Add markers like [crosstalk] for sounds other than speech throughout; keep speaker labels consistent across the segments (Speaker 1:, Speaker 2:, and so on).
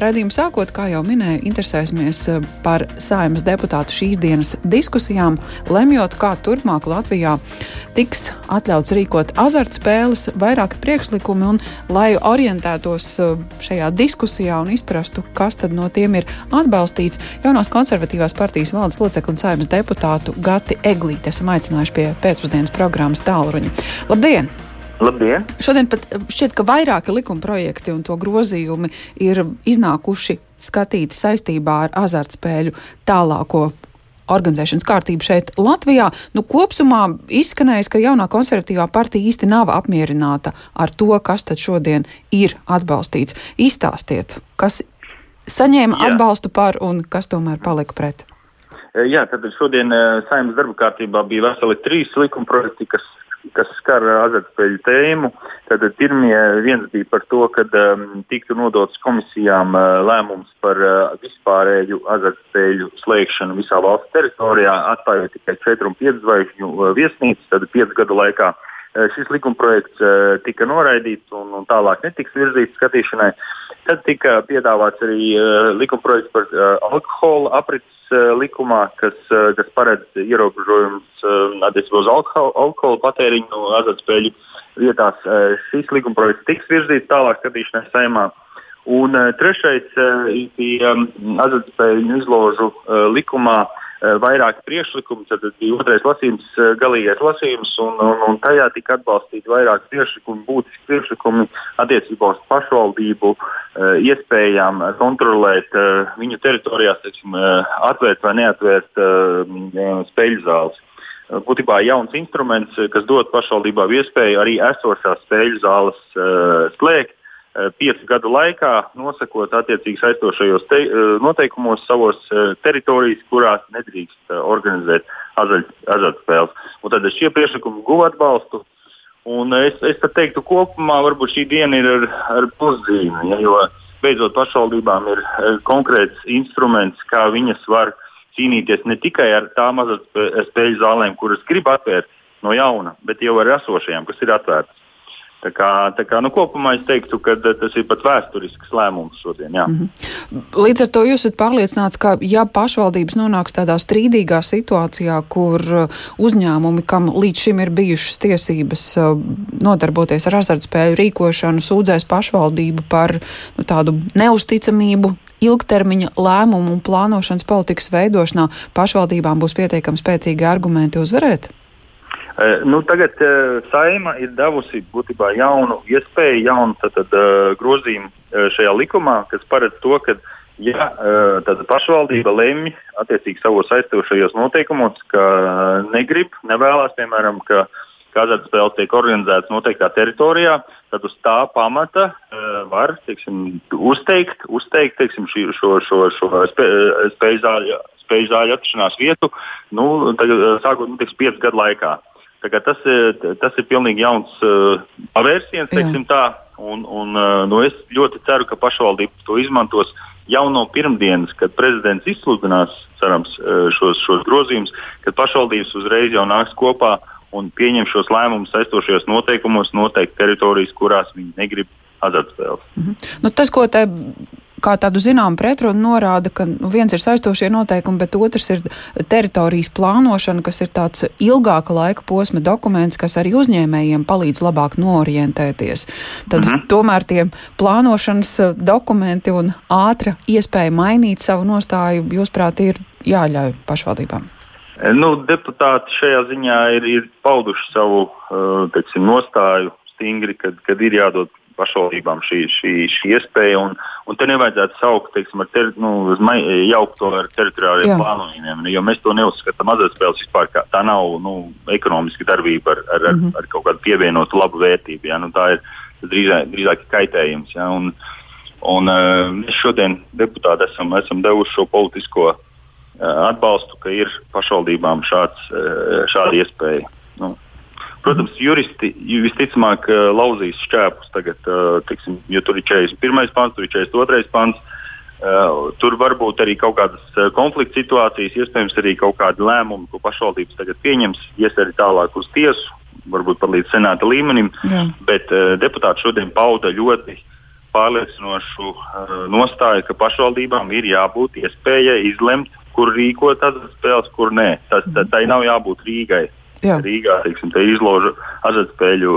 Speaker 1: Radījuma sākot, kā jau minēju, interesēsimies eh, par saimas deputātu šīs dienas diskusijām, lemjot, kā turpmāk Latvijā tiks atļauts rīkot azartspēles, vairāki priekšlikumi, un lai orientētos eh, šajā diskusijā un izprastu, kas tad no tiem ir atbalstīts, jaunās konservatīvās partijas valdes locekli un saimas deputātu Gati Eglīti esam aicinājuši pie pēcpusdienas programmas tālruņa. Labdien!
Speaker 2: Labdien!
Speaker 1: Šodien pat šķiet, ka vairāki likuma projekti un to grozījumi ir iznākuši skatīti saistībā ar azartspēļu tālāko organizēšanas kārtību šeit Latvijā. Nu, kopumā izskanējis, ka jaunā konservatīvā partija īsti nav apmierināta ar to, kas tad šodien ir atbalstīts. Izstāstiet, kas saņēma Jā. atbalstu par un kas tomēr palika pret.
Speaker 2: Jā, tad šodien eh, saimnes darba kārtībā bija veseli trīs likuma projekti, kas kas skar azartspēļu tēmu. Tad pirmie viens bija par to, ka um, tiktu nodots komisijām uh, lēmums par uh, vispārēju azartspēļu slēgšanu visā valsts teritorijā, atstājot tikai 4 un 5 zvaigžņu uh, viesnīcas, tad 5 gadu laikā. Uh, šis likumprojekts uh, tika noraidīts un, un tālāk netiks virzīts skatīšanai. Tad tika piedāvāts arī uh, likumprojekts par alkohola aprits likumā, kas, kas paredz ierobežojumus attiecībā uz alkohol, alkohola patēriņu azartspēļu vietās. Šis likumprojekts tiks virzīts tālāk skatīšanai saimā. Un trešais bija um, azartspēļu izložu likumā Eh, vairāki priekšlikumi. Tad bija otrais lasījums, eh, galīgais lasījums, un, un, un tajā tika atbalstīti vairāki priekšlikumi, būtiski priekšlikumi attiecībā uz pašvaldību eh, iespējām kontrolēt viņu teritorijās, teiksim, atvērt vai neatvērt spēļu zāles. Būtībā jauns instruments, kas dod pašvaldībām iespēju arī esošās spēļu zāles slēgt piecu gadu laikā, nosakot attiecīgi saistošajos te, eh, noteikumos savos eh, teritorijas, kurās nedrīkst organizēt azartspēles. Tad šie priekšlikumi guva atbalstu. Un es, es pat teiktu, kopumā varbūt šī diena ir ar, ar puszīmi, ja, jo beidzot pašvaldībām ir konkrēts instruments, kā viņas var cīnīties ne tikai ar tām azartspēļu zālēm, kuras grib atvērt no jauna, bet jau ar esošajām, kas ir atvērtas. Tā kā, tā kā, nu, kopumā es teiktu, ka eh, tas ir pat vēsturisks lēmums šodien. Jā. Mm
Speaker 1: -hmm. Līdz ar to jūs esat pārliecināts, ka ja pašvaldības nonāks tādā strīdīgā situācijā, kur eh, uzņēmumi, kam līdz šim ir bijušas tiesības eh, nodarboties ar azartspēļu rīkošanu, sūdzēs pašvaldību par nu, tādu neusticamību ilgtermiņa lēmumu un plānošanas politikas veidošanā, pašvaldībām būs pietiekami spēcīgi argumenti uzvarēt?
Speaker 2: Uh, nu, tagad uh, saima ir devusi būtībā jaunu iespēju, jaunu tātad, uh, grozījumu uh, šajā likumā, kas paredz to, ka ja uh, pašvaldība lemj attiecīgi savos aizstošajos noteikumos, ka negrib, nevēlas, piemēram, ka azartspēles tiek organizētas noteiktā teritorijā, tad uz tā pamata uh, var teiksim, uzteikt, uzteikt teiksim, šī, šo, šo, šo spē, spēļu zāļu, atrašanās vietu nu, tagad, sākot nu, teiks, piecu gadu laikā. Tas, tas ir pilnīgi jauns uh, pavērsiens, teiksim tā. Un, un, uh, nu es ļoti ceru, ka pašvaldības to izmantos jau no pirmdienas, kad prezidents izsludinās cerams, uh, šos, šos grozījumus, kad pašvaldības uzreiz jau nāks kopā un pieņem šos lēmumus saistošajos noteikumos, noteikti teritorijas, kurās viņi negrib azartspēles.
Speaker 1: Mm -hmm. nu, tas, ko te kā tādu zināmu pretrunu norāda, ka nu, viens ir saistošie noteikumi, bet otrs ir teritorijas plānošana, kas ir tāds ilgāka laika posma dokuments, kas arī uzņēmējiem palīdz labāk norientēties. Tad -hmm. tomēr tie plānošanas eh, dokumenti un ātra iespēja mainīt savu nostāju, jūsuprāt, ir jāļauj pašvaldībām.
Speaker 2: Nu, deputāti šajā ziņā ir, ir pauduši savu uh, teiksim, nostāju stingri, kad, kad ir jādod pašvaldībām šī, šī, šī iespēja. Un, un te nevajadzētu saukt, teiksim, ar ter, nu, jaukt to ar teritoriālajiem plānojumiem, jo mēs to neuzskatām azartspēles vispār. Kā, tā nav nu, ekonomiska darbība ar, ar, mm -hmm. ar, ar kaut kādu pievienotu labu vērtību. Ja? Nu, tā ir drīzāk, drīzāk kaitējums. Ja? Un, un, uh, mēs šodien deputāti esam, esam devuši šo politisko uh, atbalstu, ka ir pašvaldībām šāds, uh, šāda iespēja. Nu, Protams, juristi visticamāk lauzīs šķēpus tagad, tiksim, jo tur ir 41. pants, tur ir 42. pants. Uh, tur var būt arī kaut kādas konflikta situācijas, iespējams, arī kaut kādi lēmumi, ko pašvaldības tagad pieņems, ies arī tālāk uz tiesu, varbūt pat līdz senāta līmenim. Jā. Bet deputāti šodien pauda ļoti pārliecinošu nostāju, ka pašvaldībām ir jābūt iespējai izlemt, kur rīkot azartspēles, kur nē. Tas, tā, tai nav jābūt Rīgai. Jā. Rīgā teiksim, te izloža azartspēļu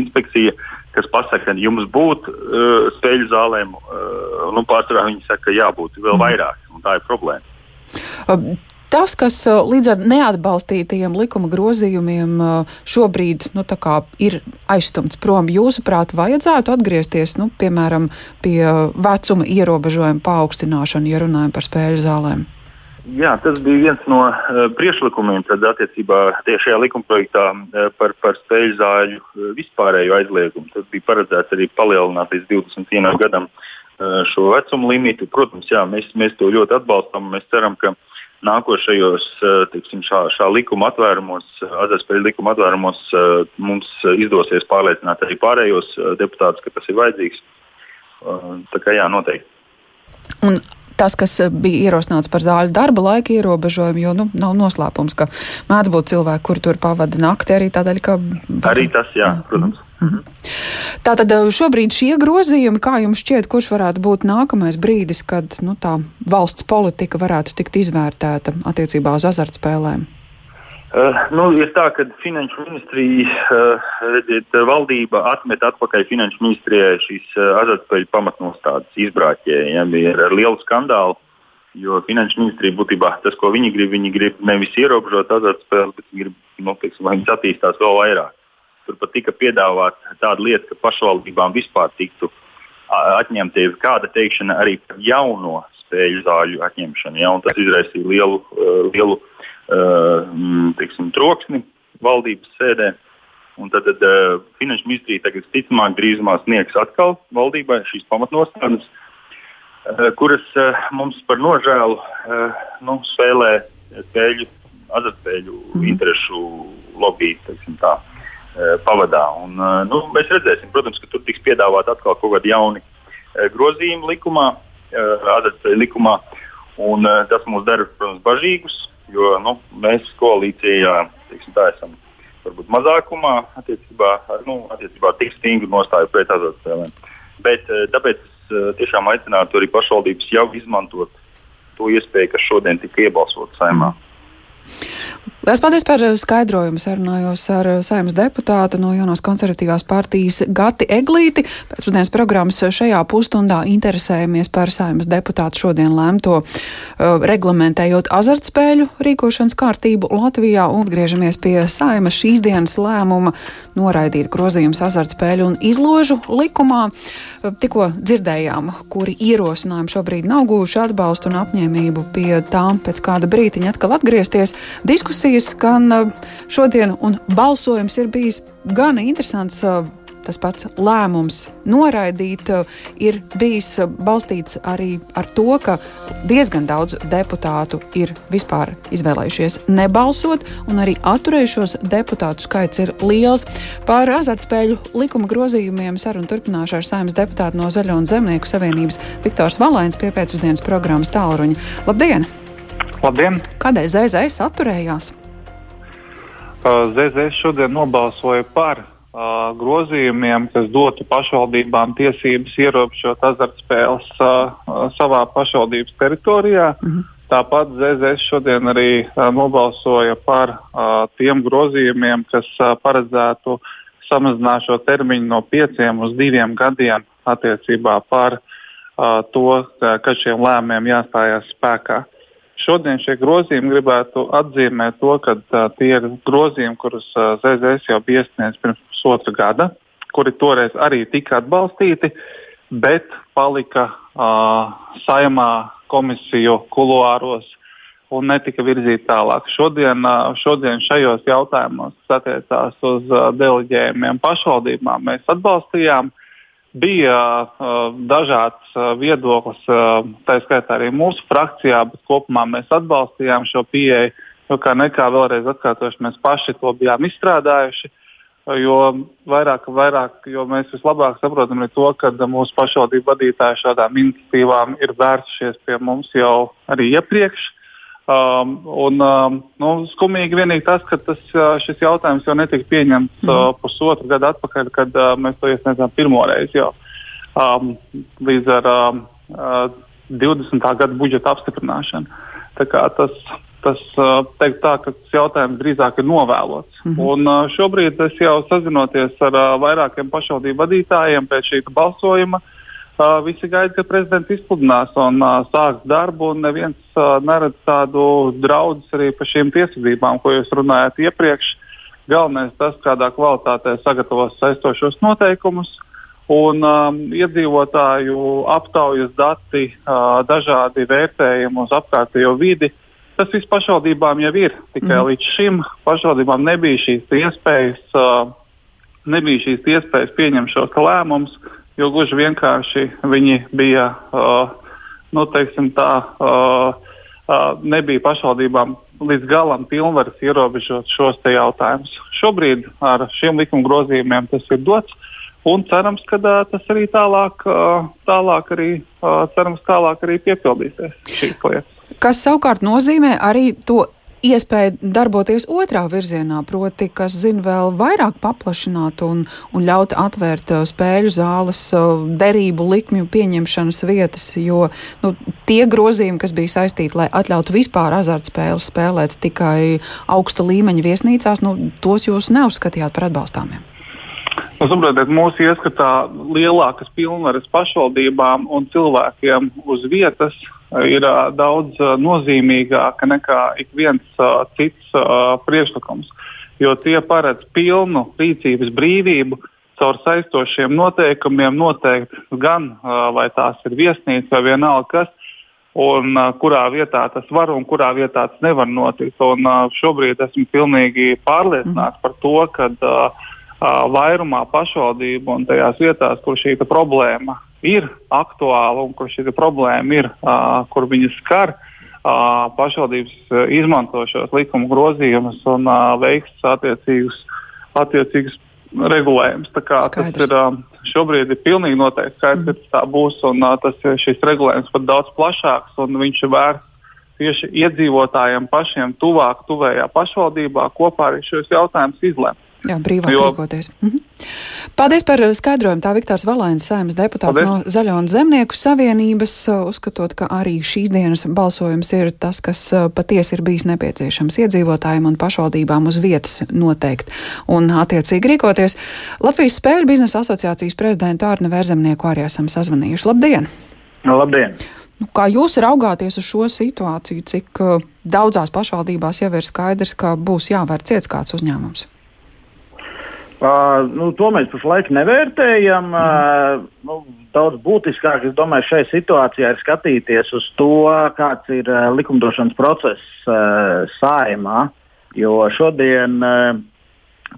Speaker 2: inspekcija, kas pasaka, ka jums būtu uh, spēļu zālēm, uh, nu, pārsvarā viņi saka, ka jābūt vēl mhm. vairāk, un tā ir problēma.
Speaker 1: Tas, kas uh, līdz ar neatbalstītajiem likuma grozījumiem uh, šobrīd nu, ir aizstumts prom, jūsuprāt, vajadzētu atgriezties nu, piemēram pie vecuma ierobežojuma paaugstināšanu, ja runājam par spēļu zālēm?
Speaker 2: Jā, tas bija viens no uh, priekšlikumiem attiecībā tieši šajā likumprojektā uh, par, par spēļu zāļu uh, vispārēju aizliegumu. Tas bija paredzēts arī palielināt līdz 21 gadam uh, šo vecumu limitu. Protams, jā, mēs, mēs to ļoti atbalstam. Mēs ceram, ka uh, nākošajos eh, tiksim, šā, šā likuma atvērumos, azartspēļu likuma atvērumos eh, mums izdosies pārliecināt arī pārējos eh, deputātus, ka tas ir vajadzīgs. Tā kā jā, noteikti.
Speaker 1: Un tas, kas bija ierosināts par zāļu darba laika ierobežojumu, jo nu, nav noslēpums, ka mēdz būt cilvēki, kuri tur pavada nakti arī tādēļ, ka.
Speaker 2: Arī tas, jā, protams. Mm -hmm.
Speaker 1: Mm -hmm. Tātad eh, šobrīd šie grozījumi, kā jums šķiet, kurš varētu būt nākamais brīdis, kad nu, tā valsts politika varētu tikt izvērtēta attiecībā uz azartspēlēm?
Speaker 2: Uh, nu, ir tā, ka Finanšu ministrija, uh, redziet, valdība atmet atpakaļ Finanšu ministrijai šīs uh, azartspēļu pamatnostādes izbrāķēja. Ja, ar lielu skandālu, jo Finanšu ministrija būtībā tas, ko viņi grib, viņi grib nevis ierobežot azartspēles, bet viņi grib, nu, teiksim, lai viņas attīstās vēl vairāk. Tur pat tika piedāvāta tāda lieta, ka pašvaldībām vispār tiktu atņemta kāda teikšana arī par jauno spēļu zāļu atņemšanu. Ja? Tas izraisīja lielu, lielu teiksim, troksni valdības sēdē. Un tad, tad uh, Finanšu ministrija tagad ticamāk drīzumā sniegs atkal valdībai šīs pamatnostādnes, uh, kuras uh, mums par nožēlu uh, nu, spēlē spēļu, azartspēļu mm. interešu lobby. Tā. Eh, pavadā. Un, eh, nu, mēs redzēsim, protams, ka tur tiks piedāvāt atkal kaut kādi jauni eh, grozījumi likumā, azartspēļu likumā. Un, tas mūs dara, protams, bažīgus, jo nu, mēs koalīcijā teiksim, esam varbūt mazākumā attiecībā, nu, attiecībā tik stingri nostāju pret azartspēlēm. Bet tāpēc es tiešām aicinātu arī pašvaldības jau izmantot to iespēju, kas šodien tika iebalsota saimā.
Speaker 1: Lielas paldies par skaidrojumu. Sarunājos ar saimnes deputātu no Jaunās konservatīvās partijas Gati Eglīti. Pēcpusdienas programmas šajā pusstundā interesējamies par saimnes deputātu šodien lēmto uh, reglamentējot azartspēļu rīkošanas kārtību Latvijā un atgriežamies pie saimas šīs dienas lēmuma noraidīt grozījums azartspēļu un izložu likumā. Tikko dzirdējām, kuri ierosinājumi šobrīd nav guvuši atbalstu un apņēmību pie tām pēc kāda brītiņa atkal atgriezties. Diskusija diskusijas, gan šodien, un balsojums ir bijis gan interesants. Tas pats lēmums noraidīt ir bijis balstīts arī ar to, ka diezgan daudz deputātu ir vispār izvēlējušies nebalsot, un arī atturējušos deputātu skaits ir liels. Par azartspēļu likuma grozījumiem sarunu turpināšu ar saimnes deputātu no Zaļo un Zemnieku savienības Viktors Valains pie pēcpusdienas programmas tālruņa. Labdien!
Speaker 3: Labdien!
Speaker 1: Kādēļ ZZS atturējās?
Speaker 3: ZZS šodien nobalsoja par uh, grozījumiem, kas dotu pašvaldībām tiesības ierobežot azartspēles uh, savā pašvaldības teritorijā. Mm -hmm. Tāpat ZZS šodien arī uh, nobalsoja par uh, tiem grozījumiem, kas uh, paredzētu samazināt šo termiņu no pieciem uz diviem gadiem attiecībā par uh, to, ka šiem lēmumiem jāstājās spēkā. Šodien šie grozījumi gribētu atzīmēt to, ka uh, tie ir grozījumi, kurus uh, ZZS jau bija iesniedzis pirms pusotra gada, kuri toreiz arī tika atbalstīti, bet palika uh, saimā komisiju kuluāros un netika virzīti tālāk. Šodien, uh, šodien šajos jautājumos, kas attiecās uz uh, deleģējumiem pašvaldībām, mēs atbalstījām bija uh, dažāds uh, viedoklis, uh, tā skaitā arī mūsu frakcijā, bet kopumā mēs atbalstījām šo pieeju. Jo kā nekā vēlreiz atkārtoši, mēs paši to bijām izstrādājuši. Jo vairāk, vairāk, jo mēs vislabāk saprotam to, ka mūsu pašvaldību vadītāji šādām iniciatīvām ir vērsušies pie mums jau arī iepriekš. Um, un, um, nu, skumīgi vienīgi tas, ka tas, uh, šis jautājums jau netika pieņemts mm. uh, pusotru gadu atpakaļ, kad uh, mēs to iesniedzām pirmo reizi. Jo, um, līdz ar um, uh, 20. gada budžeta apstiprināšanu. Tas, tas teikt tā, ka tas jautājums drīzāk ir novēlots. Mm -hmm. Un, uh, šobrīd es jau sazinoties ar uh, vairākiem pašvaldību vadītājiem pēc šī balsojuma. Uh, visi gaida, ka prezidents izpludinās un uh, sāks darbu, un neviens uh, neredz tādu draudu arī par šīm tiesībām, ko jūs runājāt iepriekš. Galvenais tas, kādā kvalitātē sagatavos saistošos noteikumus, uh, un um, iedzīvotāju aptaujas dati, uh, dažādi vērtējumi uz apkārtējo vidi. Tas viss pašvaldībām jau ir. Tikai mm. līdz šim pašvaldībām nebija šīs iespējas, uh, nebija šīs iespējas pieņemt šos lēmumus, jo gluži vienkārši viņi bija, uh, nu, teiksim tā, uh, uh, nebija pašvaldībām līdz galam pilnvaras ierobežot šos jautājumus. Šobrīd ar šiem likuma grozījumiem tas ir dots. Un cerams, ka uh, tas arī tālāk, uh, tālāk, arī, uh, cerams, tālāk arī piepildīsies šīs lietas.
Speaker 1: Kas savukārt nozīmē arī to iespēju darboties otrā virzienā, proti, kas zina vēl vairāk paplašināt un, un ļaut atvērt uh, spēļu zāles, uh, derību likmju pieņemšanas vietas, jo nu, tie grozījumi, kas bija saistīti, lai atļautu vispār azartspēles spēlēt tikai augsta līmeņa viesnīcās, nu, tos jūs neuzskatījāt par atbalstāmiem.
Speaker 3: Nu, saprotiet, mūsu ieskatā lielākas pilnvaras pašvaldībām un cilvēkiem uz vietas ir daudz nozīmīgāka nekā ik viens cits priekšlikums. Jo tie paredz pilnu rīcības brīvību caur saistošiem noteikumiem noteikt gan, vai tās ir viesnīca vai vienalga kas, un uh, kurā vietā tas var un kurā vietā tas nevar notikt. Un, uh, šobrīd esmu pilnīgi pārliecināts par to, ka uh, vairumā pašvaldību un tajās vietās, kur šī problēma ir aktuāla un kur šī problēma ir, kur viņas skar, pašvaldības izmanto šos likuma grozījumus un veiks attiecīgus, attiecīgus regulējumus. Tas ir šobrīd ir pilnīgi noteikti skaidrs, mm. ka tā būs un tas, šis regulējums pat daudz plašāks un viņš ir vērsts tieši iedzīvotājiem pašiem tuvāk, tuvējā pašvaldībā kopā arī šos jautājumus izlemt.
Speaker 1: Jā, brīvāk jo... rīkoties. Mhm. Paldies par skaidrojumu. Tā Viktors Valainis, saimnes deputāts Paldies. no Zaļo un Zemnieku savienības, uzskatot, ka arī šīs dienas balsojums ir tas, kas patiesi ir bijis nepieciešams iedzīvotājiem un pašvaldībām uz vietas noteikt un attiecīgi rīkoties. Latvijas Spēļu biznesa asociācijas prezidentu Ārnu Vērzemnieku arī esam sazvanījuši. Labdien!
Speaker 2: Labdien!
Speaker 1: Nu, kā jūs raugāties uz šo situāciju, cik uh, daudzās pašvaldībās jau ir skaidrs, ka būs jāvērt ciets kāds uzņēmums?
Speaker 4: Uh, nu, to mēs pašlaik nevērtējam. Uh, nu, daudz būtiskāk, es domāju, šai situācijā ir skatīties uz to, kāds ir uh, likumdošanas process uh, saimā. Jo šodien uh,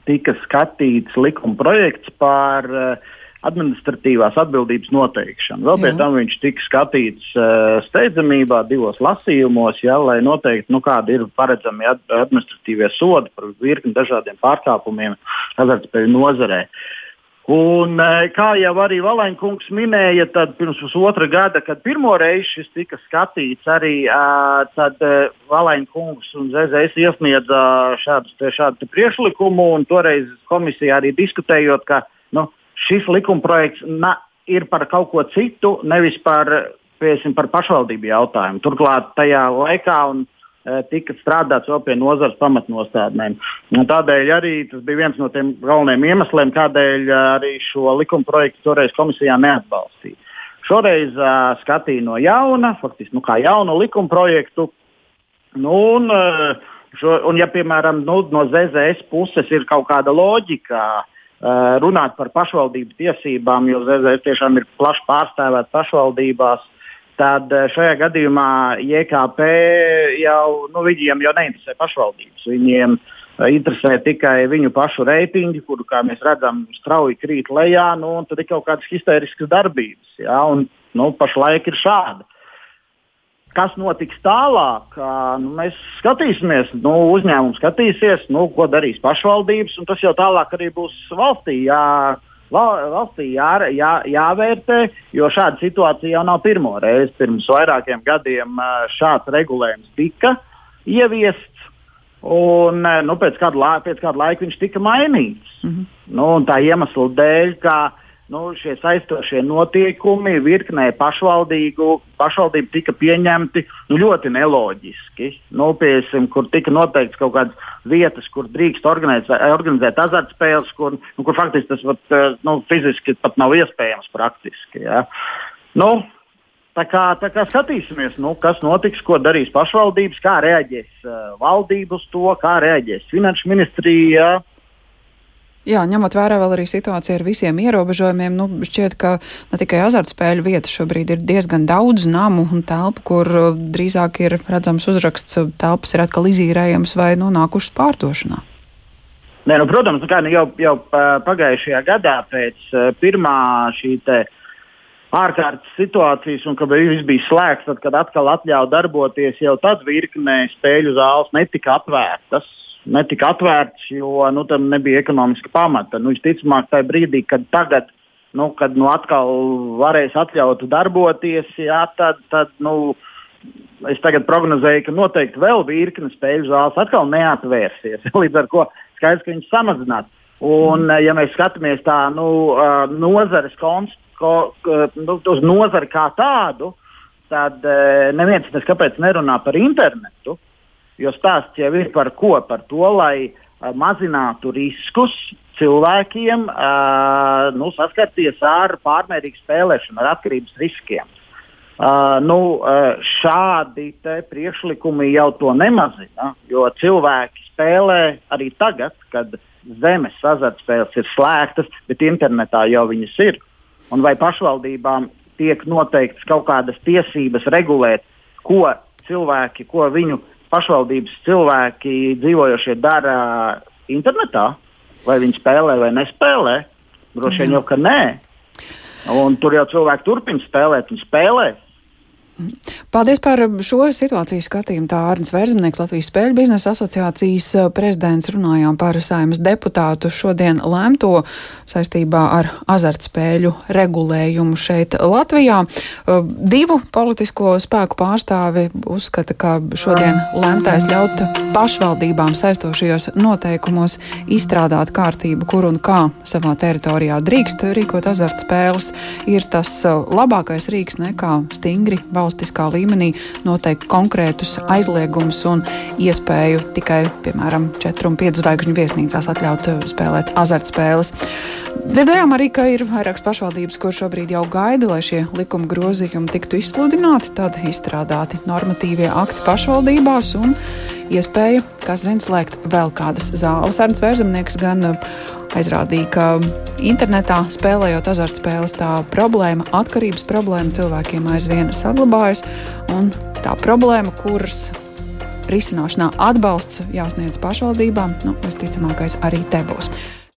Speaker 4: tika skatīts likuma projekts par uh, administratīvās atbildības noteikšanu. Vēl pēc tam viņš tika skatīts uh, steidzamībā divos lasījumos, ja, lai noteikti, nu, kādi ir paredzami administratīvie sodi par virkni dažādiem pārkāpumiem azartspēļu nozarē. Un, eh, kā jau arī Valēnkungs minēja, tad pirms pusotra gada, kad pirmo reizi šis tika skatīts, arī uh, tad uh, Valēnkungs un ZZS iesniedza šādu, šādu priekšlikumu, un toreiz komisija arī diskutējot, ka nu, šis likumprojekts na, ir par kaut ko citu, nevis par, piesim, par pašvaldību jautājumu. Turklāt tajā laikā un, e, tika strādāts vēl pie nozares pamatnostādnēm. Un tādēļ arī tas bija viens no tiem galvenajiem iemesliem, kādēļ e, arī šo likumprojektu toreiz komisijā neatbalstīja. Šoreiz uh, skatīja no jauna, faktiski nu, kā jaunu likumprojektu. Nu, un, uh, šo, un, ja, piemēram, nu, no ZZS puses ir kaut kāda loģika, uh, runāt par pašvaldību tiesībām, jo ZZS tiešām ir plaši pārstāvēta pašvaldībās. Tad eh, šajā gadījumā JKP jau, nu, viņiem jau neinteresē pašvaldības. Viņiem eh, interesē tikai viņu pašu reitingi, kuru, kā mēs redzam, strauji krīt lejā, nu, un tad ir kaut kādas histēriskas darbības. Ja, un, nu, pašlaik ir šāda. Kas notiks tālāk? Nu, mēs skatīsimies, nu, uzņēmums skatīsies, nu, ko darīs pašvaldības, un tas jau tālāk arī būs valstī. Jā, valstī jā, jā, jāvērtē, jo šāda situācija jau nav pirmo reizi. Pirms vairākiem gadiem šāds regulējums tika ieviests, un nu, pēc, kāda laika, pēc kāda laika viņš tika mainīts. Mm -hmm. nu, tā iemesla dēļ, ka nu, šie saistošie notiekumi virknē pašvaldību, tika pieņemti nu, ļoti neloģiski. Nu, piesim, kur tika noteikts kaut kādas vietas, kur drīkst organizēt, organizēt azartspēles, kur, nu, kur faktiski tas pat, eh, nu, fiziski pat nav iespējams praktiski. Ja. Nu, Tā kā, tā kā skatīsimies, nu, kas notiks, ko darīs pašvaldības, kā reaģēs uh, valdība uz to, kā reaģēs finanšu ministrija. Uh,
Speaker 1: Jā, ņemot vērā vēl arī situāciju ar visiem ierobežojumiem, nu, šķiet, ka ne tikai azartspēļu vieta šobrīd ir diezgan daudz namu un telpu, kur uh, drīzāk ir redzams uzraksts, uh, telpas ir atkal izīrējams vai nonākušas pārdošanā.
Speaker 4: Nē, nu, protams, nu kā, nu, jau, jau pagājušajā gadā pēc uh, pirmā šī ārkārtas situācijas, un kad viss bija slēgts, tad, kad atkal atļāva darboties, jau tad virknē spēļu zāles netika atvērtas netika atvērts, jo nu, tam nebija ekonomiska pamata. Nu, visticamāk, tajā brīdī, kad tagad nu, kad nu, atkal varēs atļaut darboties, jā, tad, tad nu, es tagad prognozēju, ka noteikti vēl virkne spēļu zāles atkal neatvērsies. [laughs] Līdz ar to skaidrs, ka viņas samazinās. Un, ja mēs skatāmies tā nu, nozares konst, ko, nu, uz nozari kā tādu, tad neviens neskaidrs nerunā par internetu. Jo stāsts jau ir par ko? Par to, lai uh, mazinātu riskus cilvēkiem uh, nu, saskarties ar pārmērīgu spēlēšanu, ar atkarības riskiem. Uh, nu, uh, šādi priekšlikumi jau to nemazina, jo cilvēki spēlē arī tagad, kad zemes azartspēles ir slēgtas, bet internetā jau viņas ir. Un vai pašvaldībām tiek noteikts kaut kādas tiesības regulēt, ko cilvēki, ko viņu pašvaldības cilvēki dzīvojošie dara internetā, vai viņi spēlē vai nespēlē. Droši vien jau ka nē. Un tur jau cilvēki turpina spēlēt un spēlēt.
Speaker 1: Paldies par šo situāciju skatījumu. Tā Arnēs Vērzemnieks, Latvijas Spēļu biznesa asociācijas eh, prezidents, runājām par saimas deputātu šodien lēmto saistībā ar azartspēļu regulējumu šeit Latvijā. Eh, divu politisko spēku pārstāvi uzskata, ka šodien lēmtais ļaut pašvaldībām saistošajos noteikumos izstrādāt kārtību, kur un kā savā teritorijā drīkst rīkot azartspēles, ir tas eh, labākais rīks nekā stingri valsts valstiskā līmenī noteikt konkrētus aizliegumus un iespēju tikai, piemēram, 4 un 5 zvaigžņu viesnīcās atļaut uh, spēlēt azartspēles. Dzirdējām arī, ka ir vairākas pašvaldības, kur šobrīd jau gaida, lai šie likuma grozījumi tiktu izsludināti, tad izstrādāti normatīvie akti pašvaldībās un iespēja, kas zina, slēgt vēl kādas zāles. Arnēs Vērzemnieks gan uh, aizrādīja, ka internetā spēlējot azartspēles, tā problēma, atkarības problēma cilvēkiem aizvien saglabājas. Un tā problēma, kuras risināšanā atbalsts jāsniedz pašvaldībām, nu, visticamākais arī te būs.